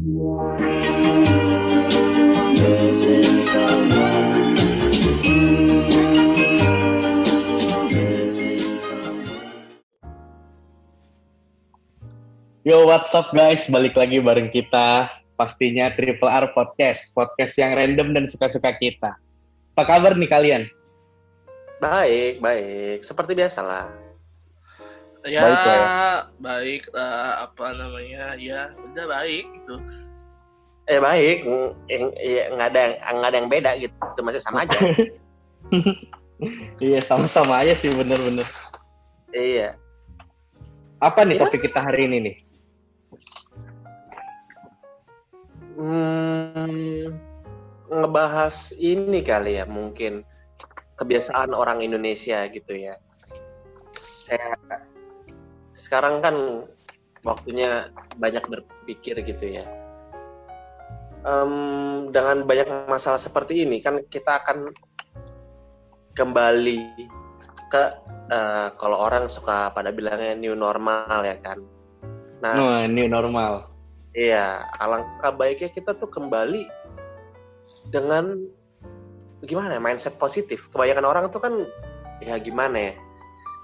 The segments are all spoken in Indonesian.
Yo, what's up guys? Balik lagi bareng kita. Pastinya Triple R Podcast. Podcast yang random dan suka-suka kita. Apa kabar nih kalian? Baik, baik. Seperti biasa lah. Ya, Baik lah ya. baik lah, apa namanya, ya udah baik gitu. Eh baik, nggak ada yang nggak ada yang beda gitu, masih sama aja. Iya, sama-sama aja sih bener-bener. iya. Apa nih Iya. topik kita hari ini nih? Hmm, ngebahas ini kali ya mungkin kebiasaan orang Indonesia gitu ya. Kayak sekarang kan waktunya banyak berpikir gitu ya. Em, dengan banyak masalah seperti ini kan kita akan kembali ke eh, kalau orang suka pada bilangnya new normal ya kan. Nah, Oh, new normal. Iya, alangkah baiknya kita tuh kembali dengan gimana ya, mindset positif. Kebanyakan orang tuh kan ya gimana ya,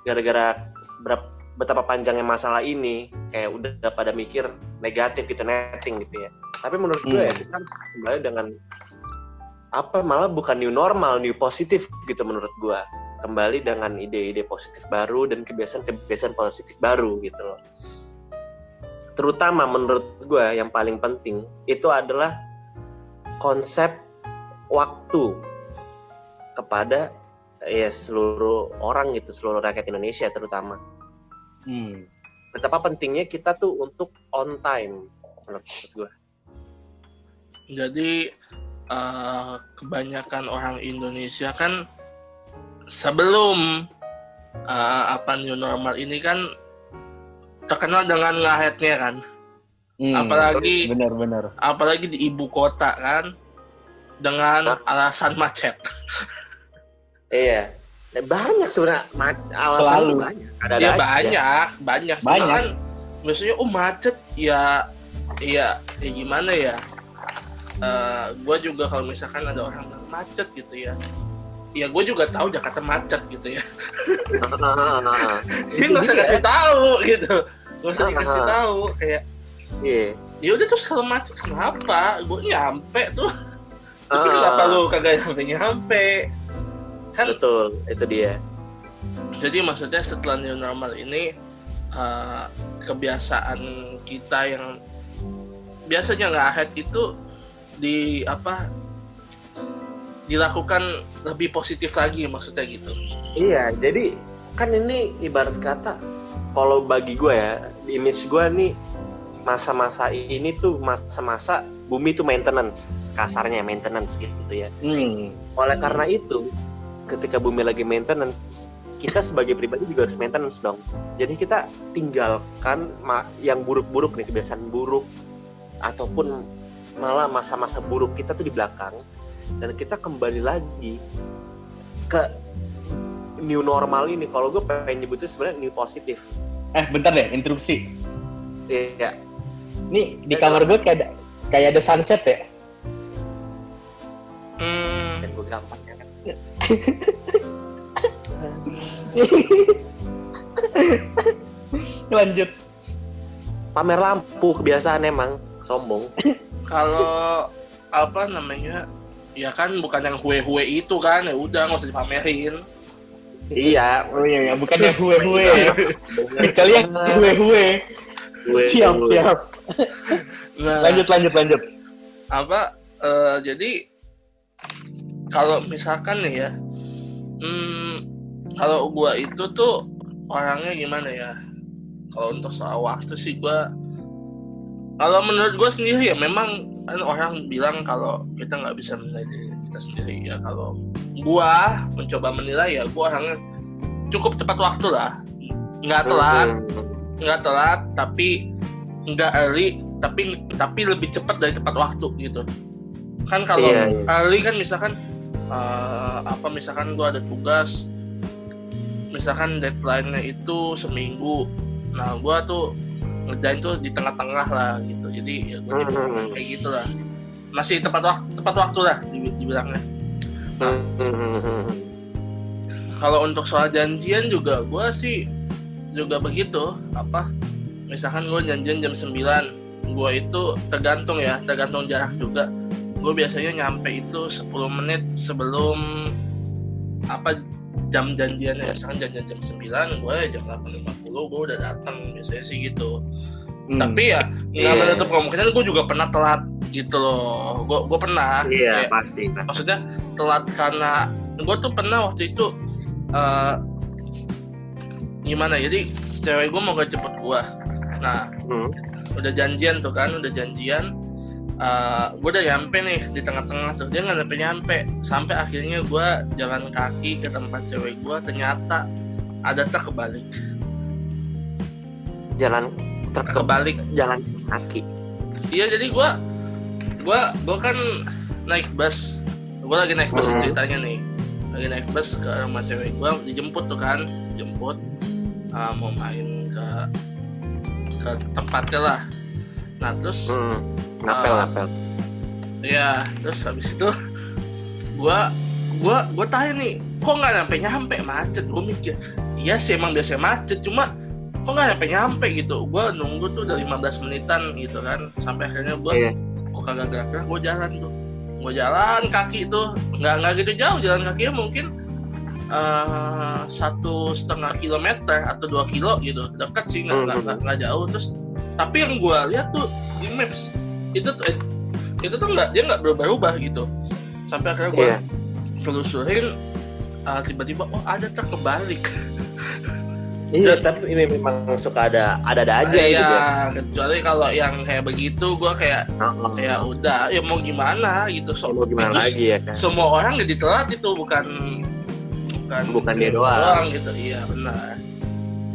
gara-gara berapa betapa panjangnya masalah ini, kayak udah pada mikir negatif gitu, netting gitu ya. Tapi menurut gue ya, Hmm. kita kembali dengan apa malah bukan new normal, new positif gitu menurut gue. Kembali dengan ide-ide positif baru dan kebiasaan-kebiasaan positif baru gitu loh terutama menurut gue yang paling penting itu adalah konsep waktu kepada ya seluruh orang gitu seluruh rakyat Indonesia terutama Hmm. betapa pentingnya kita tuh untuk on time menurut gue Jadi eh, kebanyakan orang Indonesia kan sebelum eh, apa new normal ini kan terkenal dengan ngahetnya kan, Hmm. apalagi Bener-bener. apalagi di ibu kota kan dengan alasan macet. iya banyak sebenarnya alasan Selalu. banyak ada ya banyak, banyak. Cuma Banyak. Kan, biasanya oh macet ya, ya, ya gimana ya? Eh gue juga kalau misalkan ada orang yang macet gitu ya, ya gue juga tahu Jakarta macet gitu ya. Ini nggak usah kasih tahu gitu, nggak usah dikasih tahu kayak iya ya udah terus kalau macet kenapa? Gue nyampe tuh, tapi Ah, kenapa lu kagak nyampe nyampe? Kan betul itu dia jadi maksudnya setelah new normal ini eh, kebiasaan kita yang biasanya nggak ahead itu di apa dilakukan lebih positif lagi maksudnya gitu Iya, jadi kan ini ibarat kata kalau bagi gue ya, di image gue nih masa-masa ini tuh masa-masa bumi tuh maintenance, kasarnya maintenance gitu ya. Hmm. Oleh karena itu, ketika bumi lagi maintenance, kita sebagai pribadi juga harus maintenance dong. Jadi kita tinggalkan yang buruk-buruk nih kebiasaan buruk ataupun malah masa-masa buruk kita tuh di belakang dan kita kembali lagi ke new normal ini. Kalau gue pengen nyebutnya sebenarnya new positif. Eh, bentar deh, interupsi. Iya, Nih, di kamar gue kayak ada, kayak ada sunset ya? hmm, dan gue gampang ya kan. Lanjut. Pamer lampu kebiasaan emang sombong. kalau apa namanya ya kan bukan yang hue-hue itu kan ya udah nggak usah dipamerin iya, Oh iya, iya. bukan yang hue-hue. Kecuali yang hue-hue. Siap, siap. nah Lanjut, lanjut, lanjut. apa eh, jadi kalau misalkan nih ya hmm, kalau gua itu tuh orangnya gimana ya kalau untuk soal waktu sih gua kalau menurut gua sendiri ya memang kan orang bilang kalau kita nggak bisa menilai diri kita sendiri ya kalau gua mencoba menilai ya gua orangnya cukup tepat waktu lah nggak telat Hmm. nggak telat tapi nggak early tapi tapi lebih cepat dari tepat waktu gitu kan kalau Iya, iya. early kan misalkan eh, apa misalkan gua ada tugas misalkan deadline-nya itu seminggu. Nah gua tuh ngerjain tuh di tengah-tengah lah gitu. Jadi ya gue Hmm. kayak gitu lah. Masih tepat waktu tepat waktu lah di- dibilangnya. Hmm. kalau untuk soal janjian juga gue sih juga begitu. Apa misalkan gue janjian jam 9 gue itu tergantung ya tergantung jarak juga gue biasanya nyampe itu 10 menit sebelum apa jam janjiannya misalkan janjian jam 9 gue jam 8.50 gue udah datang biasanya sih gitu Hmm. tapi ya nggak Iya. menutup kemungkinan gue juga pernah telat gitu loh gue gue pernah Iya Kayak- pasti. pasti. maksudnya telat karena gue tuh pernah waktu itu eh gimana jadi cewek gue mau gak jemput gue nah Hmm. udah janjian tuh kan udah janjian eh gue udah nyampe nih di tengah-tengah tuh. Dia nggak nyampe nyampe. Sampai akhirnya gue jalan kaki ke tempat cewek gue ternyata ada truk kebalik. Jalan truk ke kebalik. jalan kaki. iya jadi gue gue gue kan naik bus. Gue lagi naik bus Mhm. ceritanya nih. Lagi naik bus ke rumah cewek gue dijemput tuh kan jemput. Uh, mau main ke ke tempatnya lah. Nah terus Hmm. Ngapel Ah. ngapel. ya terus habis itu gue gue gue tanya nih kok nggak nyampe nyampe macet gue mikir iya sih emang biasa macet cuma kok nggak nyampe nyampe gitu gue nunggu tuh udah 15 menitan gitu kan sampai akhirnya gue Iya. kok kagak gerak-gerak gue jalan tuh gue jalan kaki tuh nggak nggak gitu jauh jalan kakinya mungkin eh, satu setengah kilometer atau dua kilo gitu dekat sih nggak nggak- nggak nggak jauh terus tapi yang gue lihat tuh di maps itu itu tuh nggak dia nggak berubah-ubah gitu sampai akhirnya gue Iya. telusurin eh, tiba-tiba oh ada truk kebalik Iya, Dan- tapi ini memang suka ada ada-ada aja iya gitu ya. kecuali kalau yang kayak begitu gue kayak Heeh. ya udah ya mau gimana gitu so, mau gimana itu lagi ya kan? semua orang jadi telat itu bukan bukan Bukan dia cewek doang. gitu iya benar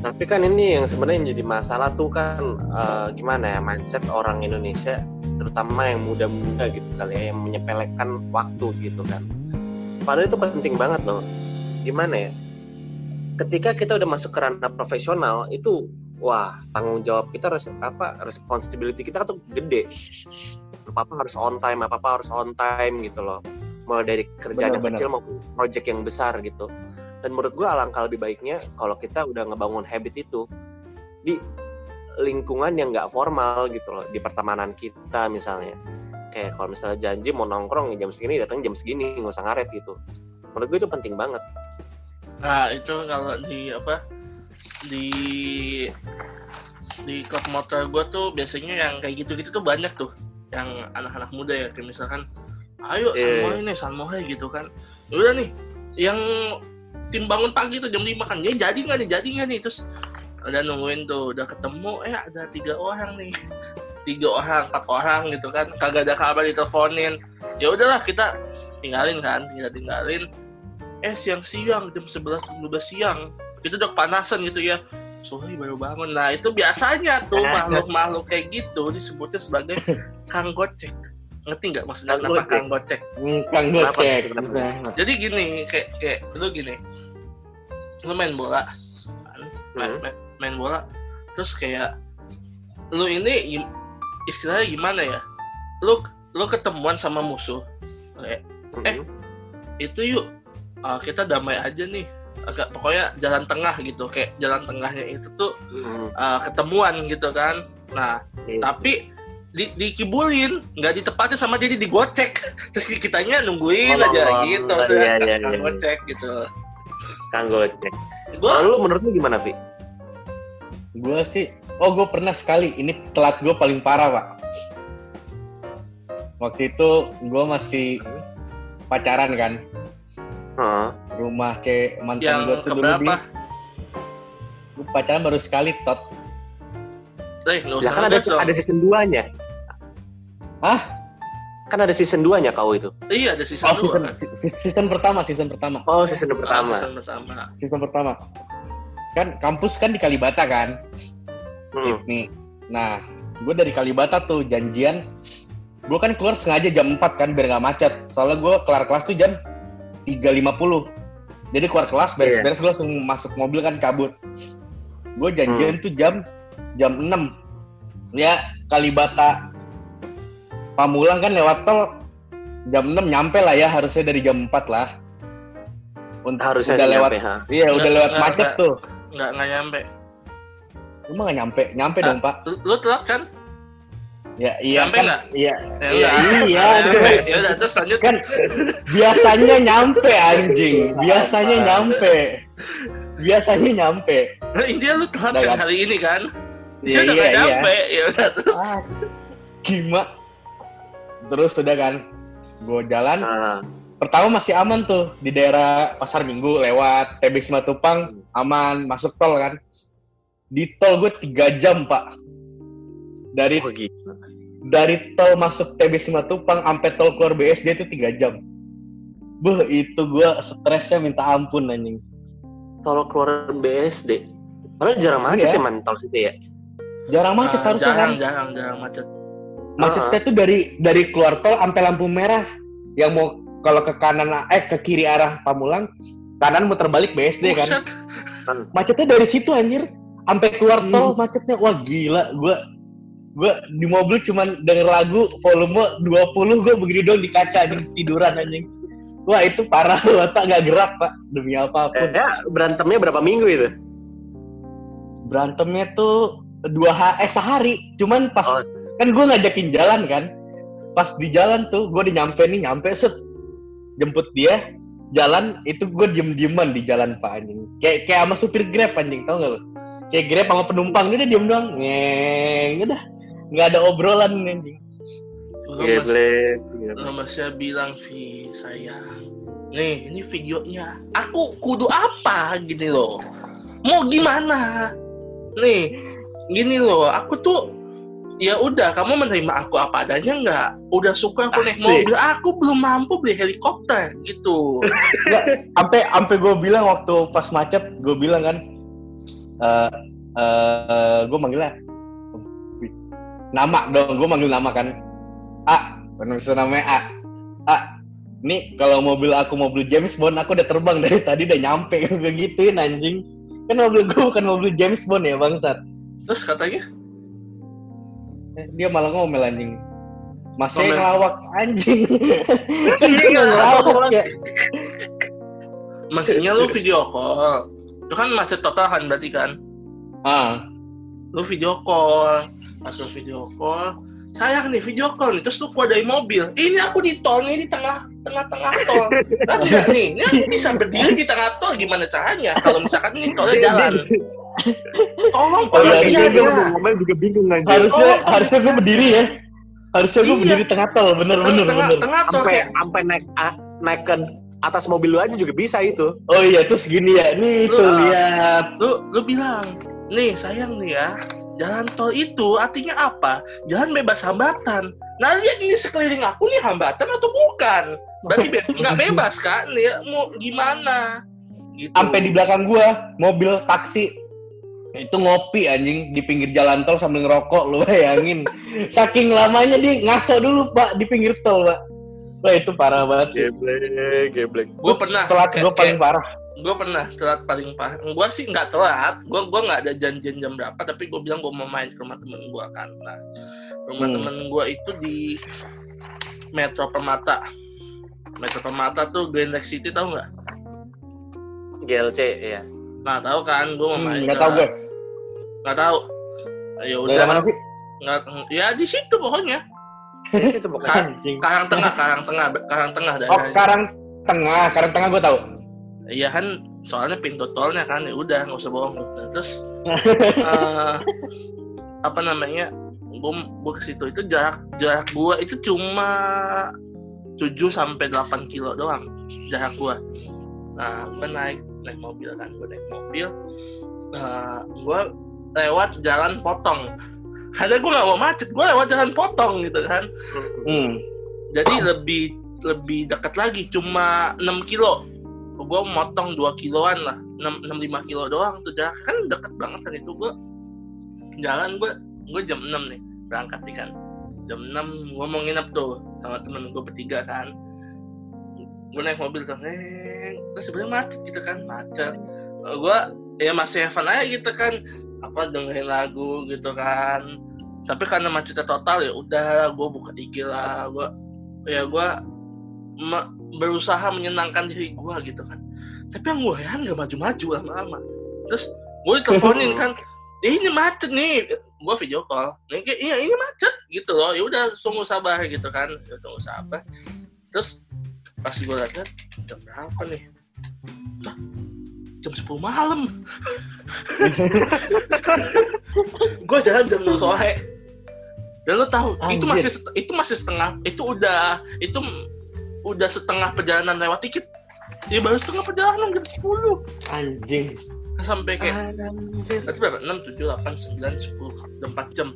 Tapi kan ini yang sebenarnya yang jadi masalah tuh kan eh, gimana ya mindset orang Indonesia terutama yang muda-muda gitu kali ya yang menyepelekan waktu gitu kan. Padahal itu penting banget loh. Gimana ya? Ketika kita udah masuk ke ranah profesional itu wah tanggung jawab kita harus apa responsibility kita tuh gede. Apa apa harus on time, apa apa harus on time gitu loh. Mulai dari kerjaan yang Benar, kecil maupun project yang besar gitu dan menurut gue alangkah lebih baiknya kalau kita udah ngebangun habit itu di lingkungan yang nggak formal gitu loh di pertemanan kita misalnya. Kayak kalau misalnya janji mau nongkrong jam segini datang jam segini nggak usah ngaret gitu. Menurut gue itu penting banget. Nah itu kalau di apa di di klub motor gue tuh biasanya yang kayak gitu-gitu tuh banyak tuh. Yang anak-anak muda ya kayak misalkan ayo Iya. San ini San Mohe gitu kan. Udah nih yang tim bangun pagi tuh jam 5 kan. Ya jadi nggak nih jadi nggak nih. Terus udah nungguin tuh udah ketemu eh ada tiga orang nih. Tiga orang empat orang gitu kan. Kagak ada kabar diteleponin. Ya udahlah kita tinggalin kan kita tinggalin. Eh siang-siang jam 11 12 siang. Kita udah kepanasan gitu ya. Sore baru bangun. Nah itu biasanya tuh makhluk-makhluk kayak gitu disebutnya sebagai kang gocek ngerti nggak maksudnya Kang kenapa gocek. kang gocek Hmm, Kang Kenapa? Gocek. Kenapa? Jadi gini kayak kayak lu gini lu main bola kan? main, Hmm. main, main bola terus kayak lu ini istilahnya gimana ya lu lu ketemuan sama musuh kayak Eh. Mhm. itu yuk uh, kita damai aja nih agak pokoknya jalan tengah gitu kayak jalan tengahnya itu tuh Mhm. uh, ketemuan gitu kan nah Iya. tapi di, dikibulin nggak ditepati sama jadi digocek terus kitanya nungguin Oh, aja gitu iya, saya iya, iya. gocek gitu Kang Gocek. gua lu menurut lu gimana, Vi? Gue sih, oh gue pernah sekali. Ini telat gue paling parah pak. Waktu itu gue masih pacaran kan. Heeh. Rumah cewek mantan gue tuh dulu di. Gue pacaran baru sekali tot. eh Ya kan ada ada season 2-nya. Hah? Kan ada season 2-nya kau itu. iya ada season Oh dua season, kan se- season pertama, season pertama, Oh, season Ah, pertama. season pertama season pertama. Kan kampus kan di Kalibata kan. Hmm. nih. Nah, gue dari Kalibata tuh janjian. Gue kan keluar sengaja jam 4 kan biar nggak macet. Soalnya gue kelar kelas tuh jam 3.50. Jadi keluar kelas beres-beres gue langsung masuk mobil kan cabut. Gue janjian tuh jam jam 6. ya Kalibata Pamulang kan lewat tol jam 6 nyampe lah ya harusnya dari jam 4 lah. Untuk Harusnya udah lewat nyampe, ha. iya udah lewat nggak, macet nggak. tuh. nggak nggak nyampe Emang nggak nyampe? Nyampe Ah. dong, Pak. lu, lu telat kan Ya iya Nyampe kan. Iya. Ya Iya, iya, nyampe. ya udah terus lanjut kan biasanya nyampe anjing. Biasanya nyampe. Biasanya nyampe. Nah, intinya lu telat kan hari ini kan Iya Dia udah iya nggak iya. nyampe ya udah terus Ah, gimana? Terus udah kan, gue jalan. Nah, Pertama masih aman tuh di daerah Pasar Minggu lewat TB Simatupang aman masuk tol kan. Di tol gue tiga jam pak. Dari oh gitu. dari tol masuk TB Simatupang sampai tol keluar BSD itu tiga jam. Beuh, itu gue stresnya minta ampun anjing. Kalau keluar BSD, padahal jarang macet Iya. ya man tol situ ya. Jarang macet Ah, harusnya jarang kan. jarang jarang macet Macetnya tuh dari dari keluar tol sampai lampu merah. Yang mau kalau ke kanan eh ke kiri arah Pamulang, kanan muter balik BSD kan. Macetnya dari situ anjir. Sampai keluar tol macetnya wah gila. Gua gua di mobil cuman denger lagu volume 20 gua begini doang di kaca anjing tiduran anjing. Wah itu parah otak nggak gerak pak. Demi apa pun. Ya berantemnya berapa minggu itu? berantemnya tuh dua ha eh sehari. Cuman pas Oh. Kan gua ngajakin jalan kan. Pas di jalan tuh gua udah nyampe nih nyampe set. Jemput dia jalan itu gue diem dieman di jalan pak anjing. Kayak kayak sama supir grab anjing tau gak lo kayak grab sama penumpang dia udah diem doang. Ngeng udah. Nggak ada obrolan anjing. Geblek. masih bilang Vi sayang nih ini videonya. Aku kudu apa? Gini loh. Mau gimana? Nih gini loh. Aku tuh ya udah kamu menerima aku apa adanya nggak? Udah suka aku naik mobil aku belum mampu beli helikopter gitu. Sampai sampai gue bilang waktu pas macet gue bilang kan eh eh gue manggilnya nama dong gue manggil nama kan A benar bisa namanya A? A nih kalau mobil aku mobil James Bond aku udah terbang dari tadi udah nyampe gue gituin anjing. Kan mobil gue bukan mobil James Bond ya bangsat. Terus katanya dia malah ngomel anjing. Masih Ngomel. ngelawak anjing. Kan dia ngelawak ya. Mestinya lu video call. Itu kan macet total kan berarti kan? Ah. Lu video call. Lu video call sayang nih video call nih. Terus lu keluar dari mobil. Ini aku di tol nih di tengah tengah tengah tol Nah, nih. Ini aku bisa berdiri di tengah tol gimana caranya? Kalau misalkan ini tolnya jalan tolong Oh, iya, pengertian iya, ya. ngomel juga bingung anjir. harusnya Oh, harusnya gue berdiri ya. Harusnya gue Iya. berdiri tengah tol bener bener tengah, bener. tengah tol Sampai sampai naik a- naik ke atas mobil lu aja juga bisa itu. oh iya terus gini ya nih Lu, tuh lihat. lu lu bilang nih sayang nih ya jalan tol itu artinya apa? Jalan bebas hambatan. Nah lihat ini sekeliling aku nih hambatan atau bukan? Berarti be- nggak bebas kan? Nih mau gimana? Gitu. Sampai di belakang gua mobil taksi itu ngopi anjing di pinggir jalan tol sambil ngerokok lu bayangin. Saking lamanya dia ngaso dulu pak di pinggir tol pak. Wah itu parah banget sih. Geblek, geblek. gue pernah telat gue paling parah. gue pernah telat paling parah. Gue sih nggak telat. Gue gua nggak ada janjian jam berapa tapi gue bilang gue mau main ke rumah temen gue kan nah rumah Hmm. temen gue itu di Metro Permata. Metro Permata tuh Grand Lake City tau nggak? GLC ya. Nah tahu kan, gue mau Hmm, main nggak ke- tahu gue nggak tahu. Ya udah, mana sih nggak ya di situ pokoknya. itu bukan. Kan, Karang Tengah, Karang Tengah, Karang Tengah oh daerahnya. karang tengah karang tengah gue tahu Iya kan, soalnya pintu tolnya kan ya udah nggak usah bohong. Nah, terus eh, apa namanya? Gue gue ke situ itu jarak jarak gue itu cuma 7 sampai 8 kilo doang jarak gue. Nah, gue naik naik mobil kan, gue naik mobil. Nah, gue lewat jalan potong. Karena gue nggak mau macet, gue lewat jalan potong gitu kan. hmm. Jadi lebih lebih dekat lagi, cuma 6 kilo. Gue motong 2 kiloan lah, 6, 6 5 kilo doang tuh jarak kan deket banget kan itu gue jalan gue gue jam 6 nih berangkat nih kan jam 6 gue mau nginep tuh sama temen gue bertiga kan gue naik mobil tuh neng terus sebenarnya macet gitu kan macet gue ya masih have fun aja gitu kan apa dengerin lagu gitu kan. Tapi karena macetnya total ya udah gue buka IG lah gue ya gue me- berusaha menyenangkan diri gue gitu kan. Tapi yang gue heran gak maju-maju lama-lama. Terus gue diteleponin kan "Eh, ini macet nih. Gue video call Nih, iya ini macet gitu loh. Ya udah tunggu sabar gitu kan ya, tunggu sabar. Terus pas gue lihat jam berapa nih jam 10 malam gue jalan jam 2 sore dan lo tahu itu Anjir. masih set- itu masih setengah itu udah itu udah setengah perjalanan lewat tiket ya baru setengah perjalanan jam 10 Anjing. sampai kayak Anjir. berarti berapa? 6, 7, 8, 9, 10, udah 4 jam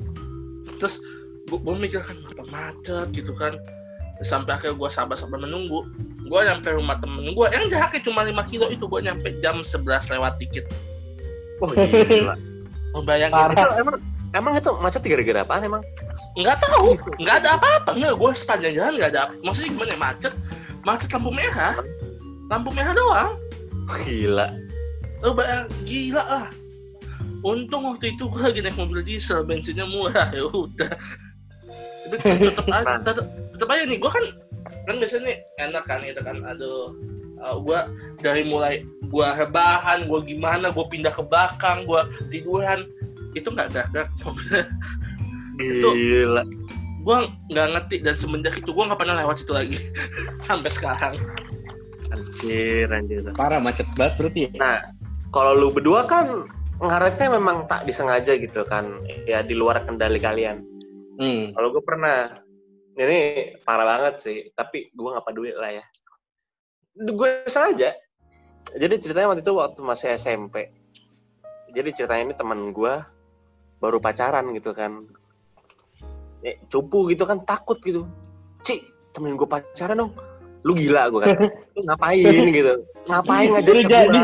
terus gue, gue mikir kan apa macet gitu kan sampai akhirnya gue sabar-sabar menunggu gue nyampe rumah temen gue yang jaraknya cuma 5 kilo itu gue nyampe jam 11 lewat dikit. Wah gila. oh, bayangin. Parah. itu emang emang itu macet gara-gara apaan emang? nggak tahu. Nggak ada apa-apa. Nggak gue sepanjang jalan nggak ada apa- maksudnya gimana ya, macet. Macet lampu merah. Lampu merah doang. Gila. lo bayang gila lah. Untung waktu itu gue lagi naik mobil diesel bensinnya murah. Ya udah. Tapi tetep aja tetep, tetep aja nih. Gue kan kan biasanya nih enak kan gitu kan aduh gue dari mulai gue rebahan gue gimana gue pindah ke belakang gue tiduran itu nggak mobilnya Itu- Gila. gue nggak ngerti dan semenjak itu gue nggak pernah lewat situ lagi sampai sekarang Anjir, anjir. Parah macet banget berarti ya. Nah, kalau lu berdua kan ngaretnya memang tak disengaja gitu kan, ya di luar kendali kalian. Hmm. Kalau gue pernah, ini parah banget sih, tapi gue nggak peduli lah ya. Gue sengaja. Jadi ceritanya waktu itu waktu masih SMP. Jadi ceritanya ini teman gue baru pacaran gitu kan. Eh, cupu gitu kan takut gitu. Cik, temenin gue pacaran dong. Lu gila gue kan. Lu ngapain gitu. Ngapain Disuruh jadi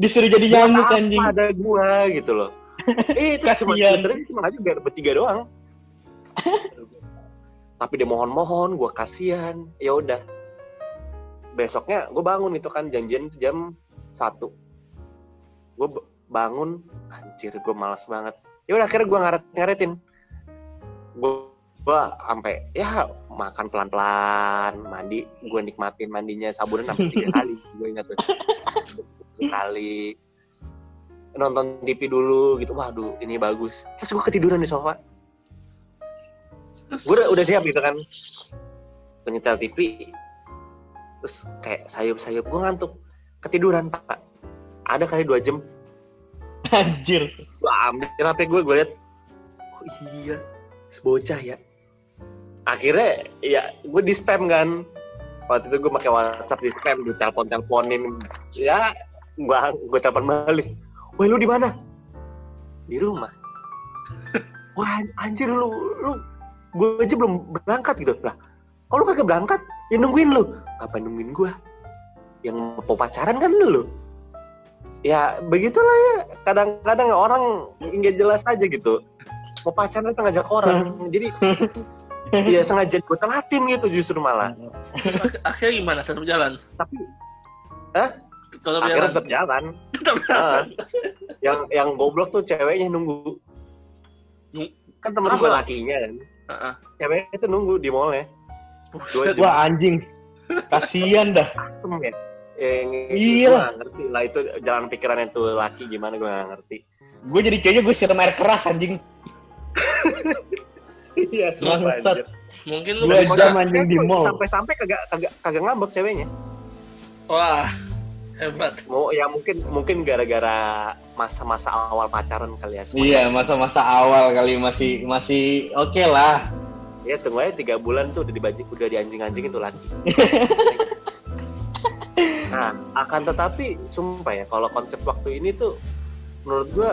disuruh jadi nyamuk anjing. ada gua gitu loh. Eh itu cuma cuma aja biar bertiga doang. Tapi dia mohon-mohon, gua kasihan. Ya udah. Besoknya gue bangun itu kan janjian jam satu. Gue bangun, anjir gue malas banget. Ya udah akhirnya gue ngaret ngaretin. Gue gua sampai ya makan pelan-pelan, mandi, gue nikmatin mandinya sabunnya sampai tiga kali, gue ingat tuh. Tiga kali nonton TV dulu gitu waduh ini bagus terus gue ketiduran di sofa gue udah, udah siap gitu kan. Penyetel TV terus kayak sayup-sayup. Gue ngantuk. Ketiduran pak. Ada kali dua jam. Anjir. gue ambil HP gue gue liat oh iya? Sebocah ya. Akhirnya ya gue di spam kan. Waktu itu gue pakai WhatsApp di spam di telepon teleponin ya gue gue telepon balik. Woi lu di mana? Di rumah. Wah anjir lu lu gue aja belum berangkat gitu lah. Kalau lu kagak berangkat, ya nungguin lu. Ngapain nungguin gue? Yang mau pacaran kan lu. Ya begitulah ya. Kadang-kadang orang nggak jelas aja gitu. Mau pacaran tuh ngajak orang. Jadi ya sengaja gue telatin gitu justru malah. Ak- akhirnya gimana tetap jalan Tapi tetap akhirnya jalan tetap jalan. tetap Ah. yang yang goblok tuh ceweknya nunggu. Nung- Kan temen gue lakinya kan. Heeh. Ceweknya tuh nunggu di Buset. jam. Wah anjing. Kasian dah. Asem ya. Ya, yang Iya. gue gak ngerti lah itu jalan pikirannya tuh laki gimana gue gak ngerti. Gue jadi kayaknya gue siram air keras anjing. Iya, Bangsat. mungkin lu Dua bisa jam anjing di mall. Sampai-sampai kagak kagak kagak ngambek ceweknya. wah hebat Mau ya mungkin mungkin gara-gara masa-masa awal pacaran kali ya. Iya, masa-masa awal kali masih masih oke lah. Ya tunggu aja tiga bulan tuh udah dibajik udah dianjing-anjingin tuh lagi. nah, akan tetapi sumpah ya kalau konsep waktu ini tuh menurut gua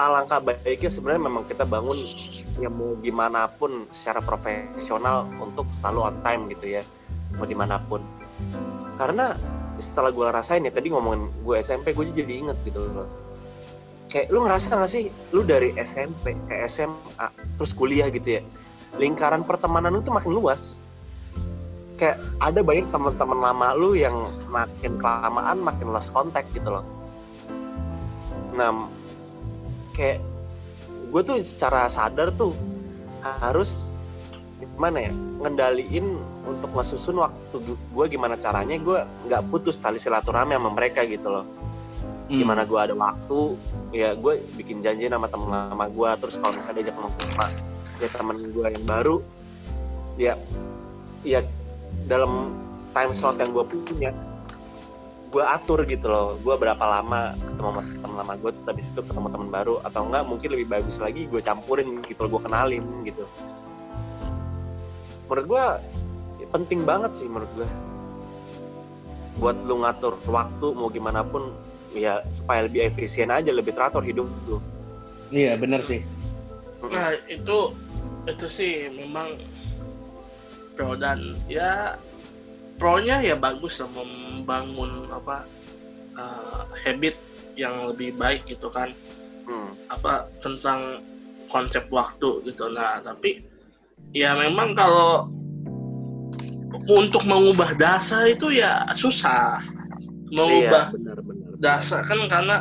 alangkah baiknya sebenarnya memang kita bangun ya mau gimana pun secara profesional untuk selalu on time gitu ya mau di mana pun karena setelah gue rasain ya tadi ngomongin gue SMP gue jadi inget gitu loh. Kayak lu ngerasa gak sih lu dari SMP ke SMA terus kuliah gitu ya lingkaran pertemanan lu tuh makin luas. Kayak ada banyak teman-teman lama lu yang makin kelamaan makin lost contact gitu loh. Nah kayak gue tuh secara sadar tuh harus gimana ya ngendaliin untuk ngesusun waktu gue gimana caranya gue nggak putus tali silaturahmi sama mereka gitu loh. Hmm. gimana gue ada waktu ya gue bikin janji sama temen lama gue terus kalau misalnya diajak nongkrong sama ya temen gue yang baru ya ya dalam time slot yang gue punya gue atur gitu loh. Gue berapa lama ketemu sama temen lama gue habis itu ketemu temen baru atau enggak mungkin lebih bagus lagi gue campurin gitu loh gue kenalin gitu. Menurut gue penting banget sih menurut gue. Buat lu ngatur waktu mau gimana pun ya supaya lebih efisien aja lebih teratur hidup lu. Iya bener sih. Nah itu itu sih memang pro dan ya pro-nya ya bagus lah membangun apa uh, habit yang lebih baik gitu kan. Hmm. apa tentang konsep waktu gitu. Nah tapi ya memang kalau untuk mengubah dasar itu ya susah. Mengubah iya, benar benar dasar kan karena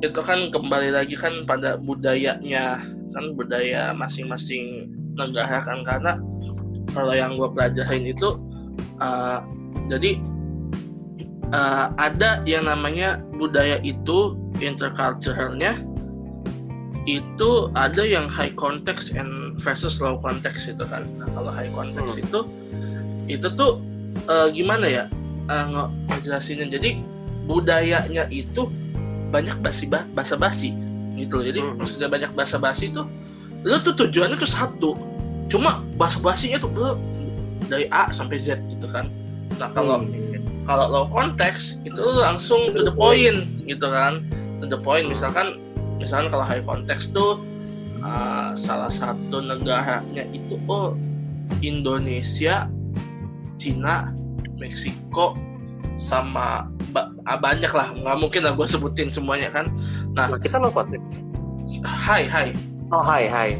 itu kan kembali lagi kan pada budayanya kan budaya masing-masing negara kan. Karena kalau yang gue pelajarin itu uh, jadi uh, ada yang namanya budaya itu interculturalnya itu ada yang high context and versus low context itu kan. Nah, kalau high context Hmm. itu itu tuh uh, gimana ya uh, nge- ngejelasinnya jadi budayanya itu banyak basi basa basi gitu loh. jadi Mhm. maksudnya banyak basa basi itu lu tuh tujuannya tuh satu cuma basa basinya tuh lu dari A sampai Z gitu kan nah kalau Hmm. kalau low konteks itu lu langsung to the point gitu kan to the point misalkan misalkan kalau high konteks tuh uh, salah satu negaranya itu oh Indonesia Cina Meksiko sama ba- ah, banyak lah. Nggak mungkin lah gue sebutin semuanya kan? Nah kita lo konteks hai hai. Oh hai hai.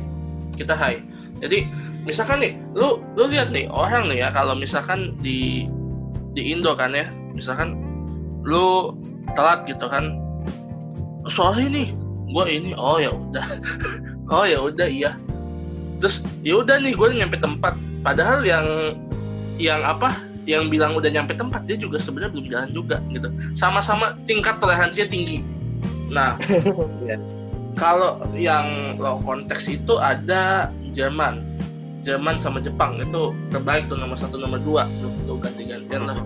Kita hai. Jadi misalkan nih lu lu lihat nih orang nih ya kalau misalkan di di Indo kan ya misalkan lu telat gitu kan sorry nih gue ini oh ya udah oh ya udah iya. Terus ya udah nih gue nyampe tempat. Padahal yang yang apa yang bilang udah nyampe tempat dia juga sebenarnya belum jalan juga gitu. Sama-sama tingkat toleransinya tinggi. Nah Iya. kalau yang low konteks itu ada Jerman. Jerman sama Jepang itu terbaik tuh nomor satu nomor dua. Tuh, ganti-gantian lah.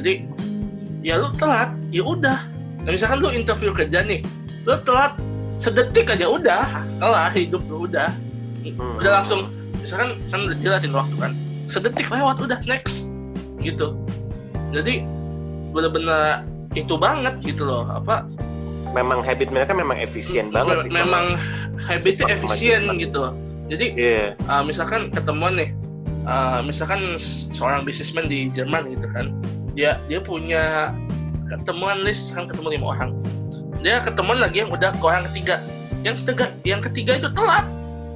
Jadi ya lu telat ya udah. Nah, misalkan lu interview kerja nih lu telat sedetik aja udah kelar hidup lu udah. Hmm. udah langsung misalkan kan udah jelasin waktu kan sedetik lewat udah next. Gitu. Jadi bener-bener itu banget gitu loh apa. Memang habit mereka memang efisien banget sih memang habitnya efisien gitu. Jadi iya. uh, misalkan ketemuan nih uh, misalkan seorang bisnismen di Jerman gitu kan. Dia dia punya ketemuan list kan ketemu lima orang. Dia ketemuan lagi yang udah ke orang ketiga. Yang ketiga yang ketiga itu telat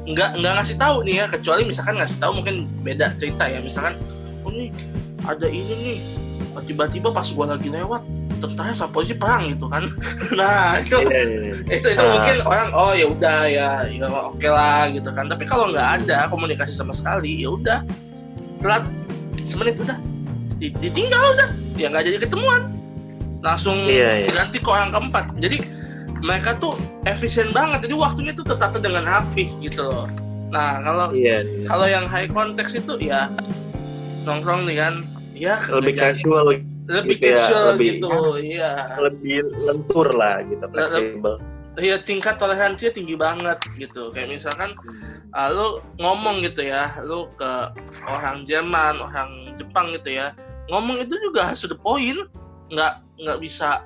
nggak nggak ngasih tahu nih ya kecuali misalkan ngasih tahu mungkin beda cerita ya misalkan oh nih ada ini nih tiba-tiba pas gua lagi lewat tentara sama polisi perang gitu kan nah itu Iya, iya, iya. itu itu Ah. mungkin orang oh ya udah ya ya oke lah gitu kan tapi kalau nggak ada komunikasi sama sekali ya udah telat semenit udah Di- ditinggal udah ya nggak jadi ketemuan langsung Iya, iya. ganti ke orang keempat jadi mereka tuh efisien banget. Jadi waktunya tuh tertata dengan rapi gitu loh. Nah kalau Iya, iya. kalau yang high konteks itu ya nongkrong nih kan. Ya lebih casual lebih gitu ya, casual lebih- gitu iya. lebih lentur lah gitu fleksibel. ya tingkat toleransinya tinggi banget gitu. Kayak misalkan ah, lu ngomong gitu ya lu ke orang Jerman orang Jepang gitu ya ngomong itu juga harus the point. Nggak nggak bisa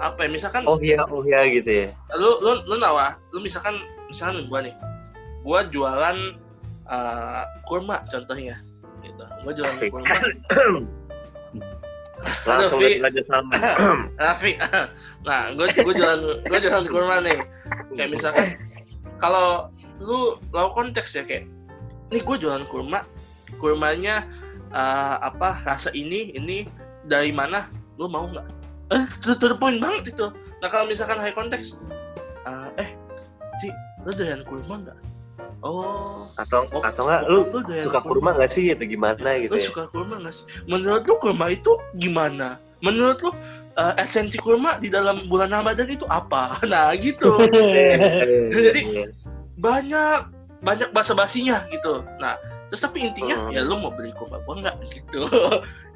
apa ya misalkan oh iya oh iya gitu ya. Lu lu lu nawa lu misalkan misalkan gua nih. Gua jualan ah, kurma contohnya. Gitu. Gua jualan Asik. kurma. Langsung Fi. dari Raja Salman Raffi nah gue gue jualan gue jualan kurma nih. Kayak misalkan kalau lu low konteks ya kayak ini gue jualan kurma. Kurmanya eh, apa rasa ini ini dari mana? Lu mau nggak eh to, to the point banget itu nah kalau misalkan high konteks eh, eh Ci lu doyan kurma nggak Oh. Atau Oh, atau enggak lu doyan suka kurma nggak sih atau gimana gitu Lu ya? suka kurma nggak sih? Menurut lu kurma itu gimana? Menurut lu eh, esensi kurma di dalam bulan Ramadan itu apa? Nah gitu. Jadi- Iya. banyak banyak basa basinya gitu. Nah terus tapi intinya Hmm. ya lu mau beli kurma gua nggak gitu.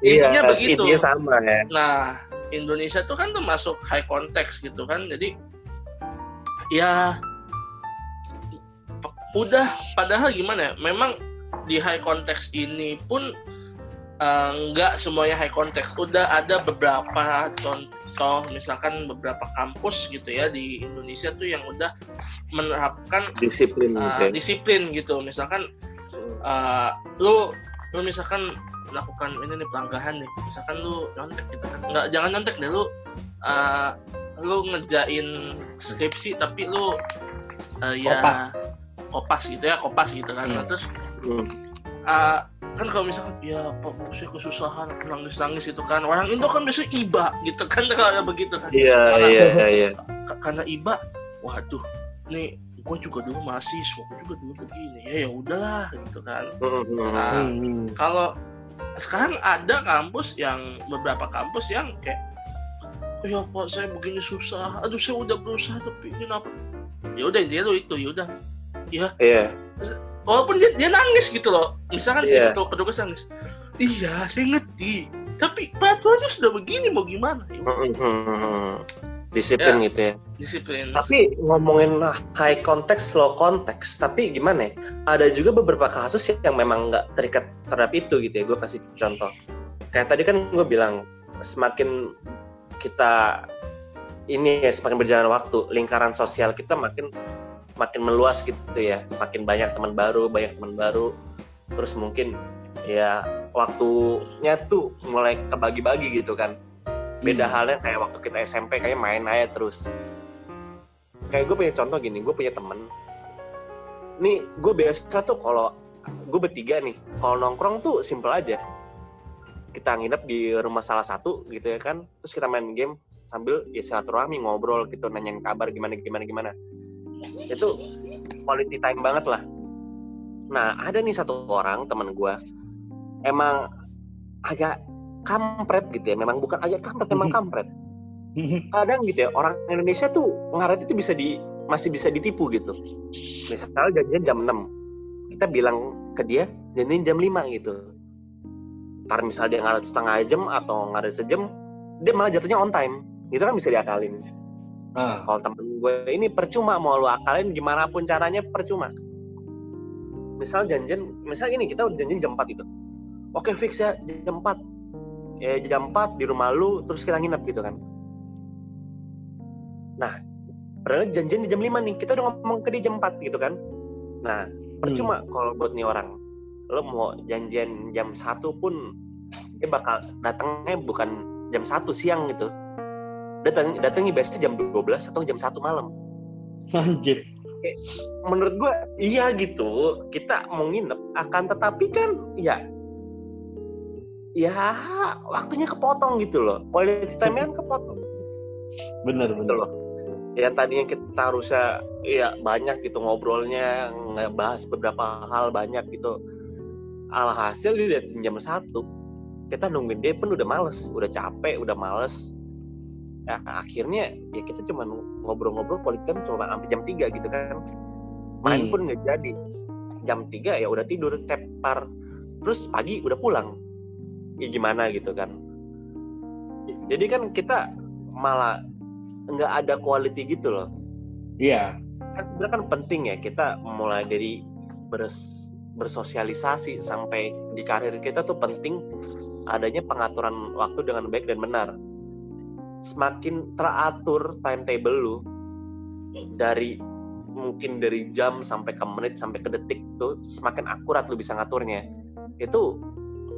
Iya, Intinya begitu. intinya sama ya. Nah Indonesia tuh kan termasuk high context gitu kan. Jadi ya udah padahal gimana ya? Memang di high context ini pun eh, nggak semuanya high context. Udah ada beberapa contoh misalkan beberapa kampus gitu ya di Indonesia tuh yang udah menerapkan Disiplin uh, gitu. ya. disiplin gitu misalkan uh, lu lu misalkan melakukan ini nih pelanggaran nih misalkan lu nyontek gitu kan nggak jangan nyontek deh lu uh, lu ngerjain skripsi tapi lu uh, ya Kopas. kopas gitu ya kopas gitu kan Nah, Hmm. terus uh, kan kalau misalkan ya pak saya kesusahan nangis nangis itu kan orang Indo kan biasanya iba gitu kan kalau begitu kan Iya, iya, iya. Ka- karena iba waduh nih gue juga dulu mahasiswa gue juga dulu begini ya ya udahlah gitu kan Hmm, hmm, Nah, hmm. Hmm. kalau sekarang ada kampus yang beberapa kampus yang kayak "Oh ya pak saya begini susah. Aduh saya udah berusaha tapi ini apa? Ya udah intinya lu itu ya udah. Iya. walaupun dia, dia nangis gitu loh. Misalkan si Iya. petugas nangis. Iya saya ngerti. Tapi peraturannya sudah begini mau gimana? Ya, udah, Hmm, Disiplin gitu ya. disiplin Tapi ngomongin high context, low context, tapi gimana ya? Ada juga beberapa kasus yang memang nggak terikat terhadap itu gitu ya. Gue kasih contoh. Kayak tadi kan gue bilang, semakin kita ini ya, semakin berjalan waktu, lingkaran sosial kita makin makin meluas gitu ya. Makin banyak teman baru, banyak teman baru. Terus mungkin ya waktunya tuh mulai kebagi-bagi gitu kan beda Hmm. halnya kayak waktu kita SMP kayak main aja terus. Kayak gue punya contoh gini gue punya temen. Nih gue biasa tuh kalau gue bertiga nih kalau nongkrong tuh simple aja. Kita nginep di rumah salah satu gitu ya kan terus kita main game sambil ya silaturahmi ngobrol gitu nanyain kabar gimana gimana gimana. Itu quality time banget lah. Nah ada nih satu orang teman gue emang agak kampret gitu ya. Memang bukan agak kampret memang kampret. Kadang gitu ya orang Indonesia tuh ngaret itu bisa di masih bisa ditipu gitu. Misalnya janjian jam 6 kita bilang ke dia janjian jam 5 gitu. Karena misalnya dia ngaret setengah jam atau ngaret sejam dia malah jatuhnya on time. Itu kan bisa diakalin. Ah. kalau temen gue ini percuma mau lu akalin gimana pun caranya percuma. Misal janjian misal ini kita udah janjian jam 4 itu. Oke fix ya jam 4 ya jam 4 di rumah lu terus kita nginep gitu kan. Nah padahal janjian di jam 5 nih kita udah ngomong ke dia jam 4 gitu kan. Nah percuma kalau buat nih orang. Lo mau janjian jam 1 pun dia bakal datangnya bukan jam 1 siang gitu. Datang datangnya biasanya jam 12 atau jam 1 malam. Anjir. menurut gue iya gitu. Kita mau nginep akan tetapi kan ya ya waktunya kepotong gitu loh. Quality time kan kepotong. Bener gitu bener. loh. Yang tadinya kita harusnya ya banyak gitu ngobrolnya ngebahas beberapa hal banyak gitu. Alhasil dia jam satu. Kita nungguin dia pun udah males udah capek udah males. Ya akhirnya ya kita cuma ngobrol-ngobrol politik cuma sampai jam 3 gitu kan. Main Hmm. pun nggak jadi. Jam 3 ya udah tidur tepar terus pagi udah pulang ya gimana gitu kan. Jadi kan kita malah nggak ada quality gitu loh. Iya. kan sebenarnya kan penting ya kita mulai dari bers- bersosialisasi sampai di karir kita tuh penting adanya pengaturan waktu dengan baik dan benar. Semakin teratur timetable lu dari mungkin dari jam sampai ke menit sampai ke detik tuh semakin akurat lu bisa ngaturnya. Itu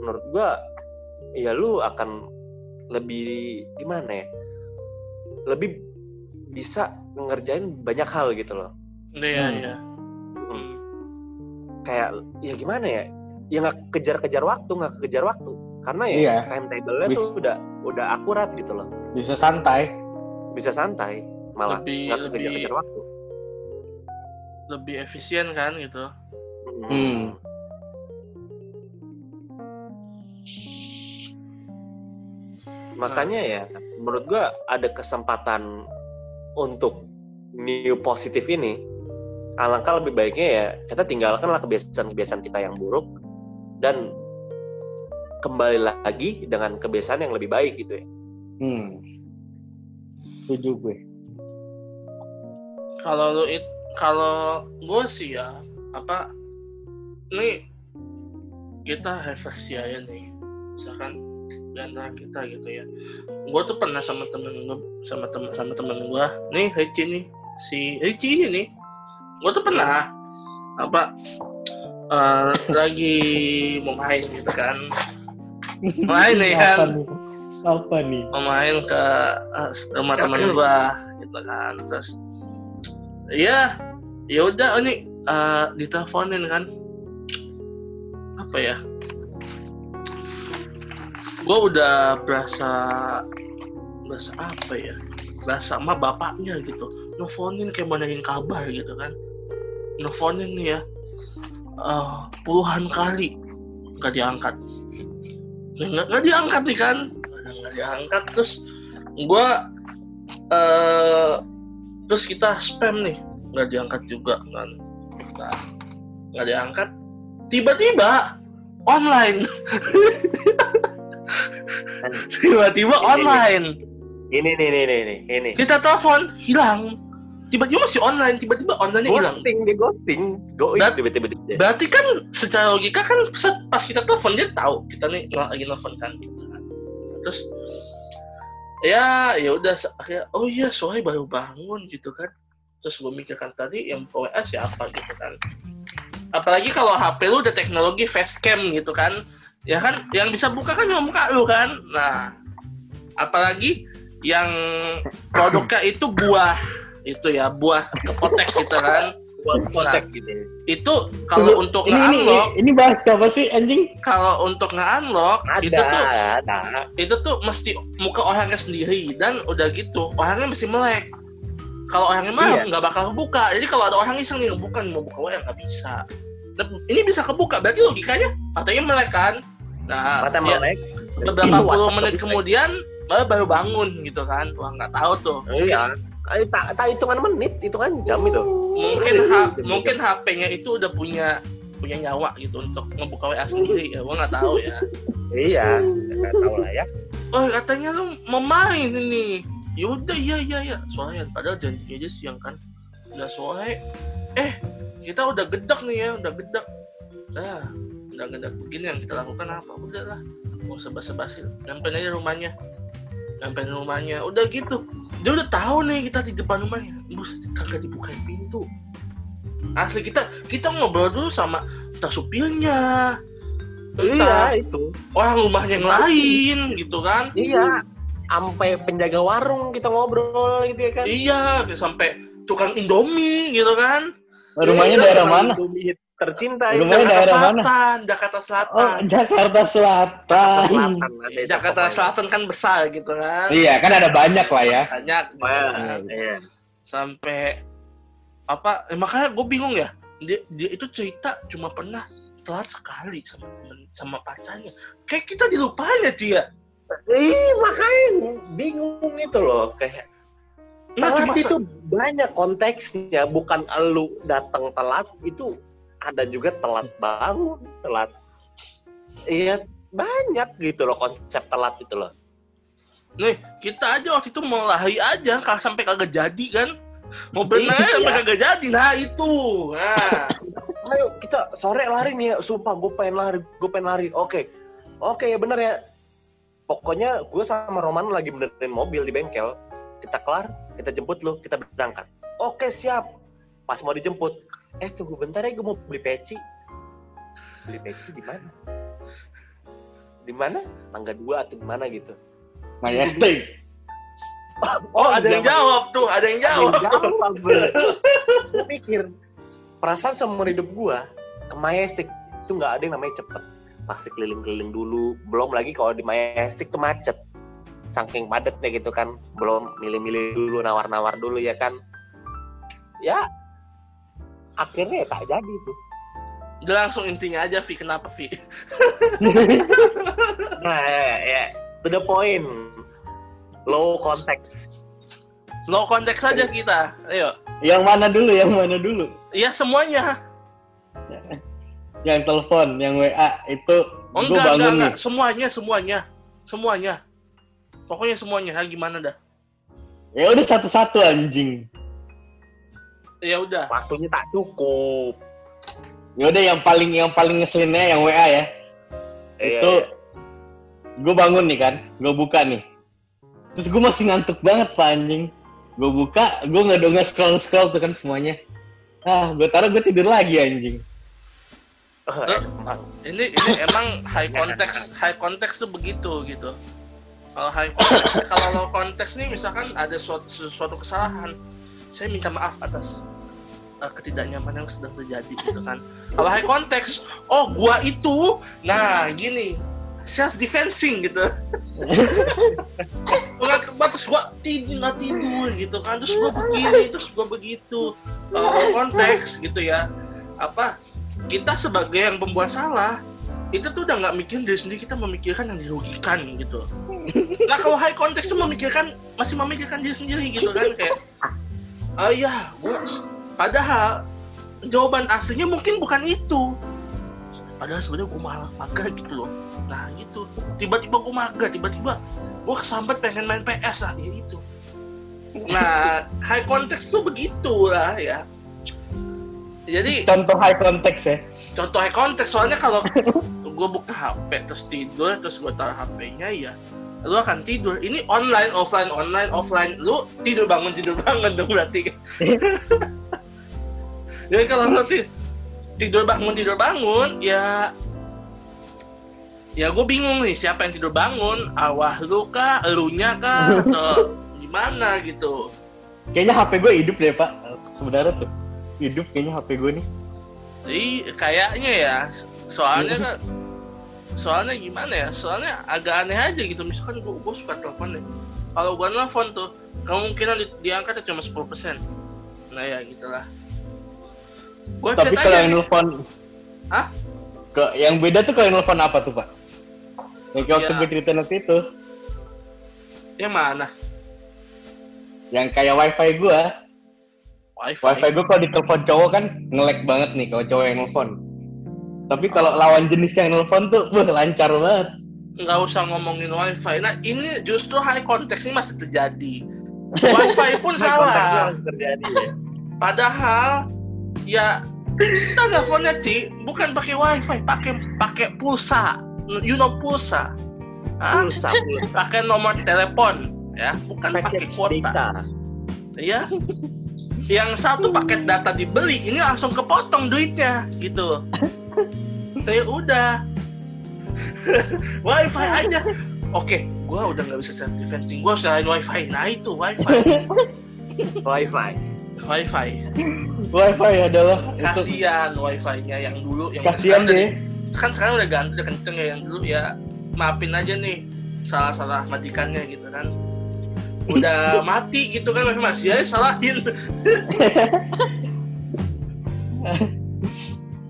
menurut gua ya lu akan lebih gimana ya lebih bisa ngerjain banyak hal gitu loh Iya, Hmm. iya. kayak ya gimana ya ya nggak kejar-kejar waktu nggak kejar waktu karena ya Iya. timetable-nya Bis- tuh udah udah akurat gitu loh Bisa santai. bisa santai malah Lebih- nggak kejar-kejar waktu lebih efisien kan gitu Hmm. Makanya ya, menurut gua ada kesempatan untuk new positif ini. Alangkah lebih baiknya ya kita tinggalkanlah kebiasaan-kebiasaan kita yang buruk dan kembali lagi dengan kebiasaan yang lebih baik gitu ya. Hmm. Setuju gue. kalau lu it kalau gue sih ya apa nih kita refleksi aja nih misalkan di antara kita gitu ya. Gue tuh pernah sama temen gue sama temen sama temen gue nih Ricci nih si Ricci ini nih. Gue tuh pernah apa eh, lagi mau main gitu kan. Main nih kan? Apa nih? mau main ke eh, rumah teman gua gitu kan. Terus iya ya udah ini eh, diteleponin kan. Apa ya gua udah berasa berasa apa ya? Berasa sama bapaknya gitu. Nelfonin kayak nanyain kabar gitu kan. Nelfonin nih ya. Eh, puluhan kali nggak diangkat. Nggak nggak diangkat nih kan? Nggak diangkat terus gua eh terus kita spam nih. Nggak diangkat juga kan. Nah diangkat tiba-tiba online tiba-tiba online Ini nih nih nih nih ini. kita telepon hilang. Tiba-tiba masih online tiba-tiba online hilang. Ghosting di ghosting, go Dat- tiba-tiba. berarti kan secara logika kan pas kita telepon dia tahu kita nih lagi telepon kan gitu kan. Terus ya ya udah akhirnya oh iya soalnya baru bangun gitu kan. Terus gue mikirkan tadi yang WA siapa gitu kan. Apalagi kalau HP lu udah teknologi facecam gitu kan ya kan yang bisa buka kan cuma muka lu kan nah apalagi yang produknya itu buah itu ya buah kepotek gitu kan Buat kontak gitu. itu kalau Tunggu, untuk ini, ini, nge-unlock ini bahas siapa sih anjing? kalau untuk nge-unlock Ada, itu tuh ada. itu tuh mesti muka orangnya sendiri dan udah gitu orangnya mesti melek kalau orangnya mah Iya. nggak bakal kebuka jadi kalau ada orang iseng nih ngebuka nih, mau buka WA nggak bisa Dan ini bisa kebuka berarti logikanya matanya melek kan nah Mata ya, melek. beberapa puluh menit kemudian baru bangun gitu kan. Wah nggak tahu tuh. Iya. Tak tak hitungan menit, hitungan jam itu. mungkin Iya, ha- iya, mungkin HP-nya itu udah punya punya nyawa gitu untuk ngebuka WA sendiri. Ya gua nggak tahu ya. Iya, nggak tahu lah ya. oh katanya lu mau main ini. Ya udah iya iya iya. Soalnya padahal janji aja siang kan. Udah sore. Eh kita udah gedek nih ya udah gedek. Ah udah gedek begini yang kita lakukan apa udah lah mau sebas basi nyampein aja rumahnya nyampein rumahnya udah gitu dia udah tahu nih kita di depan rumahnya bos kagak dibukain pintu asli kita kita ngobrol dulu sama entah supirnya entah Iya, itu. orang rumahnya yang lain gitu kan Iya. Sampai penjaga warung kita ngobrol gitu ya kan. Iya, sampai tukang Indomie gitu kan. Rumahnya Iya, daerah mana? Indomie tercinta Rumahnya itu. daerah mana? Selatan, Jakarta Oh, Selatan. Jakarta Selatan. Selatan, ada itu Jakarta. Selatan kan besar gitu kan. Iya, kan ada banyak lah ya. Banyak Wah, kan. Iya. Sampai apa? Eh, makanya gue bingung ya. Dia, dia itu cerita cuma pernah telat sekali sama temen, sama pacarnya. Kayak kita dilupain ya, Cia. Ih, makanya bingung itu loh kayak Nah, telat itu banyak konteksnya, bukan elu datang telat itu ada juga telat bangun, telat. Iya, banyak gitu loh konsep telat itu loh. Nih, kita aja waktu itu mau aja, kag- sampai kagak jadi kan. Mau aja Iya. sampai kagak jadi. Nah, itu. Nah, Ayo kita sore lari nih ya, sumpah gue pengen lari, gue pengen lari. Oke, oke ya bener ya. Pokoknya gue sama Roman lagi benerin mobil di bengkel. Kita kelar, kita jemput lu, kita berangkat. Oke siap. Pas mau dijemput, eh tunggu bentar ya gue mau beli peci. Beli peci di mana? Di mana? Tangga dua atau di mana gitu. Majestic. oh, ada yang iya, jawab tuh, ada yang Ada yang jawab. jawab. Gue mikir, perasaan seumur hidup gue ke Majestic itu nggak ada yang namanya cepet. Pasti keliling-keliling dulu. Belum lagi kalau di Majestic tuh macet. Saking padatnya gitu kan. Belum milih-milih dulu, nawar-nawar dulu ya kan. Ya, akhirnya ya tak jadi tuh. Udah langsung intinya aja Vi kenapa Vi nah ya, ya. To the point. Low contact low contact saja kita. Ayo. Yang mana dulu? Yang mana dulu? iya semuanya. Yang telepon, yang WA itu oh, gue enggak, bangun enggak, nih. enggak. semuanya semuanya. Semuanya. Pokoknya semuanya. Ya gimana dah? Ya udah satu-satu anjing. Ya udah waktunya tak cukup Ya udah yang paling yang paling ngeselinnya yang WA ya. Iya, itu iya. gue bangun nih kan, gue buka nih. Terus gue masih ngantuk banget pak anjing. Gue buka, gue nggak dong scroll scroll tuh kan semuanya. Ah, gue taruh gue tidur lagi anjing. Oh, emang. ini ini emang high context high context tuh begitu gitu kalau high context kalau low context nih misalkan ada suatu, suatu kesalahan saya minta maaf atas uh, ketidaknyamanan yang sedang terjadi gitu kan. Kalau high context oh gua itu nah gini self defensing gitu. Nggak batas gua tidur nggak tidur gitu kan. Terus gua begini terus gua begitu. Kalau low konteks gitu ya. Apa kita sebagai yang pembuat salah itu tuh udah nggak mikirin diri sendiri kita memikirkan yang dirugikan gitu. Nah kalau high context tuh memikirkan masih memikirkan diri sendiri gitu kan kayak oh iya gua padahal jawaban aslinya mungkin bukan itu. Padahal sebenarnya gue malah mager gitu loh. Nah gitu. Tiba-tiba gue mager tiba-tiba gue kesambat pengen main PS lah ya itu. Nah high context tuh begitu lah ya. Jadi Contoh high context ya. contoh high context soalnya kalau gue buka HP terus tidur terus gue taruh HP-nya ya lu akan tidur. Ini online offline online offline. Lu tidur bangun tidur bangun dong berarti. Jadi kalau lu ti- tidur bangun tidur bangun ya ya gue bingung nih siapa yang tidur bangun? Awah lu kah? Elunya kah? Atau gimana gitu? Kayaknya HP gue hidup deh pak. Sebenarnya tuh hidup kayaknya HP gue nih. Iya, kayaknya ya. Soalnya kan soalnya gimana ya? Soalnya agak aneh aja gitu. Misalkan gua, gua suka telepon nih. Kalau gua nelfon tuh kemungkinan di, diangkat cuma 10%. Nah ya gitulah. Gua Tapi kalau aja yang nelfon, Hah? Ke, yang beda tuh kalau yang nelfon apa tuh pak? Yang kayak waktu Ya. gue cerita nanti itu, Yang mana? yang kayak wifi gue, Wifi. wifi gue kalau ditelepon cowok kan ngelek banget nih kalau cowok yang nelfon. Tapi kalau lawan jenis yang nelfon tuh, wah lancar banget. nggak usah ngomongin wifi. Nah ini justru high context ini masih terjadi. Wifi pun salah. yang terjadi ya. Padahal ya kita teleponnya Ci bukan pakai wifi, pakai pakai pulsa. You know pulsa. Hah? Pulsa, pulsa. Pakai nomor telepon ya, bukan pakai kuota. Iya. Yang satu paket data dibeli, ini langsung kepotong duitnya gitu. Saya udah wifi aja. Oke, gua udah nggak bisa self defensing, gua harus nyalain wifi. Nah itu wifi, Wifi. wifi. Wifi adalah itu kasihan wifi-nya yang dulu yang udah deh. kan sekarang udah ganti udah kenceng ya yang dulu ya maafin aja nih salah-salah majikannya gitu kan udah mati gitu kan masih masih aja salahin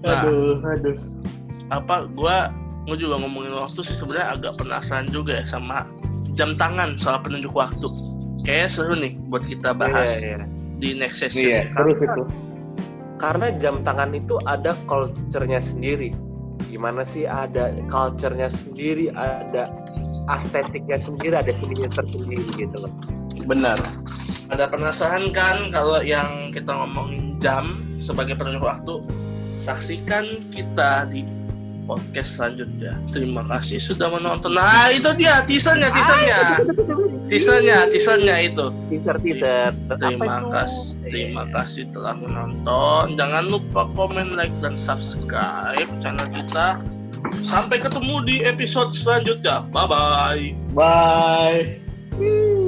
Nah. Aduh, aduh. apa gua gua juga ngomongin waktu sih sebenarnya agak penasaran juga ya sama jam tangan soal penunjuk waktu kayaknya seru nih buat kita bahas Iya, iya. di next session Iya, seru sih tuh. Karena jam tangan itu ada culture-nya sendiri. Gimana sih ada culture-nya sendiri, ada estetiknya sendiri, ada seninya tersendiri gitu loh. Benar. ada penasaran kan kalau yang kita ngomongin jam sebagai penunjuk waktu saksikan kita di podcast selanjutnya. Terima kasih sudah menonton. Nah itu dia teasernya teasernya. Teasernya teasernya itu. Teaser-teaser. terima kasih terima kasih telah menonton. Jangan lupa komen like dan subscribe channel kita. Sampai ketemu di episode selanjutnya. Bye bye. Bye.